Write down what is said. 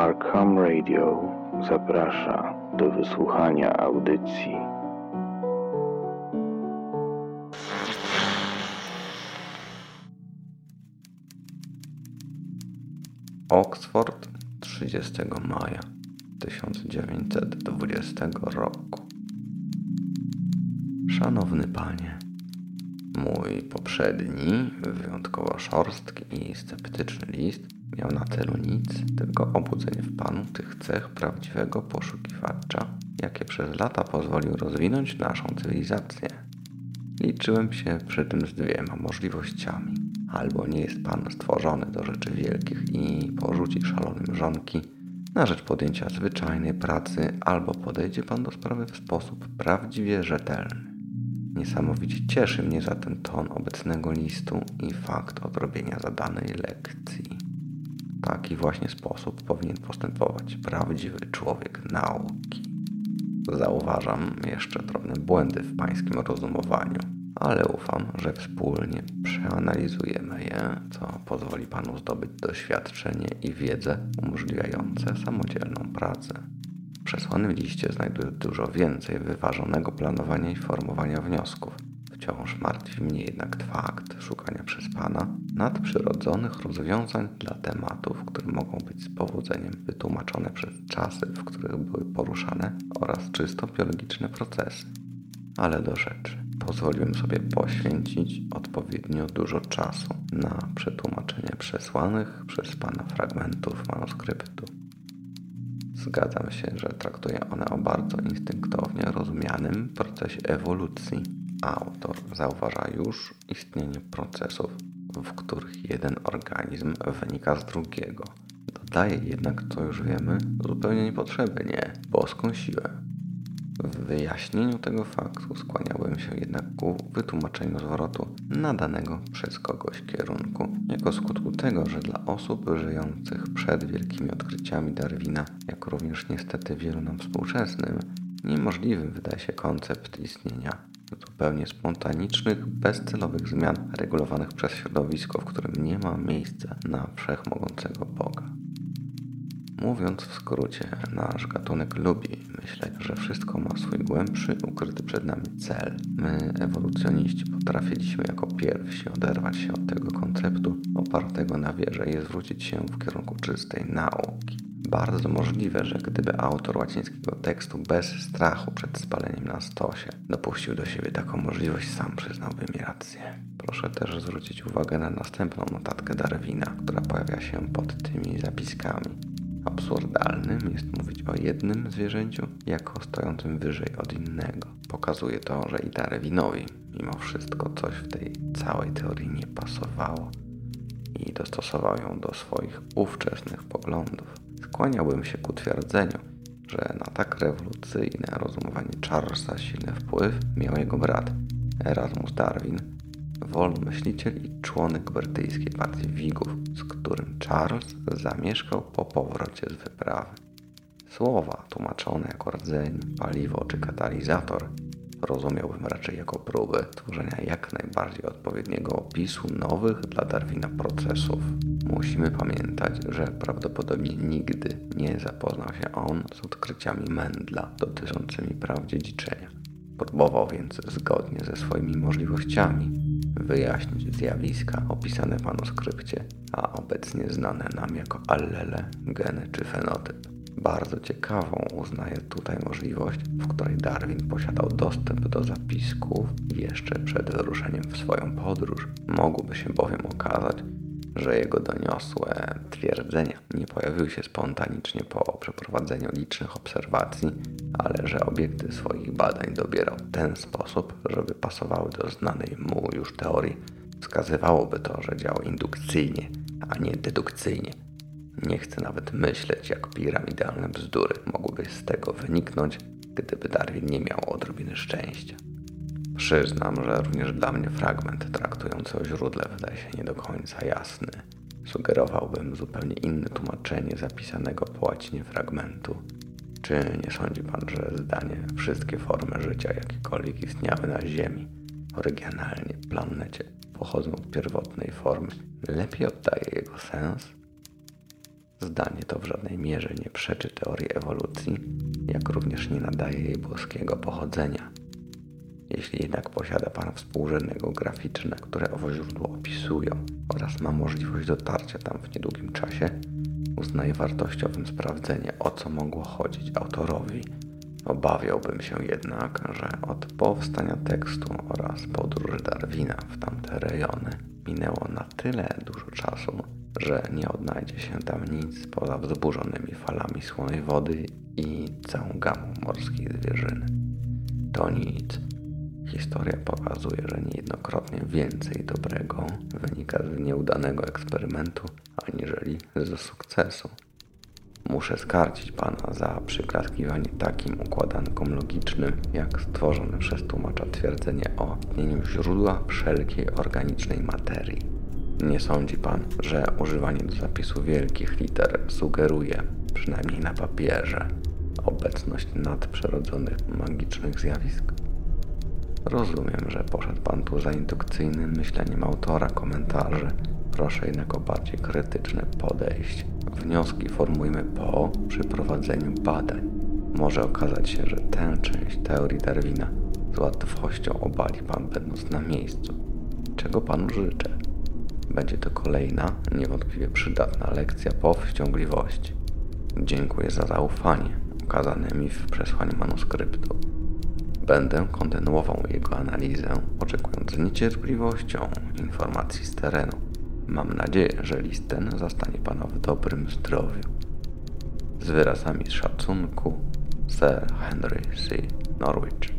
Arkham Radio zaprasza do wysłuchania audycji. Oxford 30 maja 1920 roku. Szanowny panie, mój poprzedni, wyjątkowo szorstki i sceptyczny list miał na celu nic, tylko obudzenie w panu tych cech prawdziwego poszukiwacza, jakie przez lata pozwolił rozwinąć naszą cywilizację. Liczyłem się przy tym z dwiema możliwościami. Albo nie jest pan stworzony do rzeczy wielkich i porzuci szalone mrzonki na rzecz podjęcia zwyczajnej pracy, albo podejdzie pan do sprawy w sposób prawdziwie rzetelny. Niesamowicie cieszy mnie zatem ton obecnego listu i fakt odrobienia zadanej lekcji. Taki właśnie sposób powinien postępować prawdziwy człowiek nauki. Zauważam jeszcze drobne błędy w pańskim rozumowaniu, ale ufam, że wspólnie przeanalizujemy je, co pozwoli panu zdobyć doświadczenie i wiedzę umożliwiające samodzielną pracę. W przesłanym liście znajduję dużo więcej wyważonego planowania i formowania wniosków. Wciąż martwi mnie jednak fakt szukania przez Pana nadprzyrodzonych rozwiązań dla tematów, które mogą być z powodzeniem wytłumaczone przez czasy, w których były poruszane oraz czysto biologiczne procesy. Ale do rzeczy. Pozwoliłem sobie poświęcić odpowiednio dużo czasu na przetłumaczenie przesłanych przez Pana fragmentów manuskryptu. Zgadzam się, że traktuje one o bardzo instynktownie rozumianym procesie ewolucji. Autor zauważa już istnienie procesów, w których jeden organizm wynika z drugiego. Dodaje jednak, co już wiemy, zupełnie niepotrzebnie, boską siłę. W wyjaśnieniu tego faktu skłaniałbym się jednak ku wytłumaczeniu zwrotu nadanego przez kogoś kierunku, jako skutku tego, że dla osób żyjących przed wielkimi odkryciami Darwina, jak również niestety wielu nam współczesnym, niemożliwym wydaje się koncept istnienia zupełnie spontanicznych, bezcelowych zmian regulowanych przez środowisko, w którym nie ma miejsca na wszechmogącego Boga. Mówiąc w skrócie, nasz gatunek lubi myśleć, że wszystko ma swój głębszy, ukryty przed nami cel. My, ewolucjoniści, potrafiliśmy jako pierwsi oderwać się od tego konceptu opartego na wierze i zwrócić się w kierunku czystej nauki. Bardzo możliwe, że gdyby autor łacińskiego tekstu bez strachu przed spaleniem na stosie dopuścił do siebie taką możliwość, sam przyznałby mi rację. Proszę też zwrócić uwagę na następną notatkę Darwina, która pojawia się pod tymi zapiskami. Absurdalnym jest mówić o jednym zwierzęciu jako stojącym wyżej od innego. Pokazuje to, że i Darwinowi mimo wszystko coś w tej całej teorii nie pasowało i dostosował ją do swoich ówczesnych poglądów. Skłaniałbym się ku twierdzeniu, że na tak rewolucyjne rozumowanie Charlesa silny wpływ miał jego brat Erasmus Darwin, wolnomyśliciel i członek brytyjskiej partii Wigów, z którym Charles zamieszkał po powrocie z wyprawy. Słowa tłumaczone jako rdzeń, paliwo czy katalizator rozumiałbym raczej jako próbę tworzenia jak najbardziej odpowiedniego opisu nowych dla Darwina procesów. Musimy pamiętać, że prawdopodobnie nigdy nie zapoznał się on z odkryciami Mendla dotyczącymi praw dziedziczenia. Próbował więc zgodnie ze swoimi możliwościami wyjaśnić zjawiska opisane w manuskrypcie, a obecnie znane nam jako allele, geny czy fenotyp. Bardzo ciekawą uznaję tutaj możliwość, w której Darwin posiadał dostęp do zapisków jeszcze przed wyruszeniem w swoją podróż. Mogłoby się bowiem okazać, że jego doniosłe twierdzenia nie pojawiły się spontanicznie po przeprowadzeniu licznych obserwacji, ale że obiekty swoich badań dobierał w ten sposób, żeby pasowały do znanej mu już teorii. Wskazywałoby to, że działał indukcyjnie, a nie dedukcyjnie. Nie chcę nawet myśleć, jak piramidalne bzdury mogłyby z tego wyniknąć, gdyby Darwin nie miał odrobiny szczęścia. Przyznam, że również dla mnie fragment traktujący o źródle wydaje się nie do końca jasny. Sugerowałbym zupełnie inne tłumaczenie zapisanego po łacinie fragmentu. Czy nie sądzi pan, że zdanie wszystkie formy życia, jakiekolwiek istniały na Ziemi, oryginalnie, planecie, pochodzą od pierwotnej formy, lepiej oddaje jego sens? Zdanie to w żadnej mierze nie przeczy teorii ewolucji, jak również nie nadaje jej boskiego pochodzenia. Jeśli jednak posiada Pan współrzędne geograficzne, które owo źródło opisują oraz ma możliwość dotarcia tam w niedługim czasie, uznaję wartościowym sprawdzenie, o co mogło chodzić autorowi. Obawiałbym się jednak, że od powstania tekstu oraz podróży Darwina w tamte rejony minęło na tyle dużo czasu, że nie odnajdzie się tam nic poza wzburzonymi falami słonej wody i całą gamą morskiej zwierzyny. To nic. Historia pokazuje, że niejednokrotnie więcej dobrego wynika z nieudanego eksperymentu, aniżeli ze sukcesu. Muszę skarcić pana za przyklaskiwanie takim układankom logicznym, jak stworzone przez tłumacza twierdzenie o istnieniu źródła wszelkiej organicznej materii. Nie sądzi pan, że używanie do zapisu wielkich liter sugeruje, przynajmniej na papierze, obecność nadprzyrodzonych magicznych zjawisk? Rozumiem, że poszedł pan tu za indukcyjnym myśleniem autora komentarzy. Proszę jednak o bardziej krytyczne podejście. Wnioski formujmy po przeprowadzeniu badań. Może okazać się, że tę część teorii Darwina z łatwością obali pan będąc na miejscu. Czego panu życzę? Będzie to kolejna, niewątpliwie przydatna lekcja powściągliwości. Dziękuję za zaufanie okazane mi w przesłaniu manuskryptu. Będę kontynuował jego analizę, oczekując z niecierpliwością informacji z terenu. Mam nadzieję, że list ten zastanie Pana w dobrym zdrowiu. Z wyrazami szacunku, Sir Henry C. Norwich.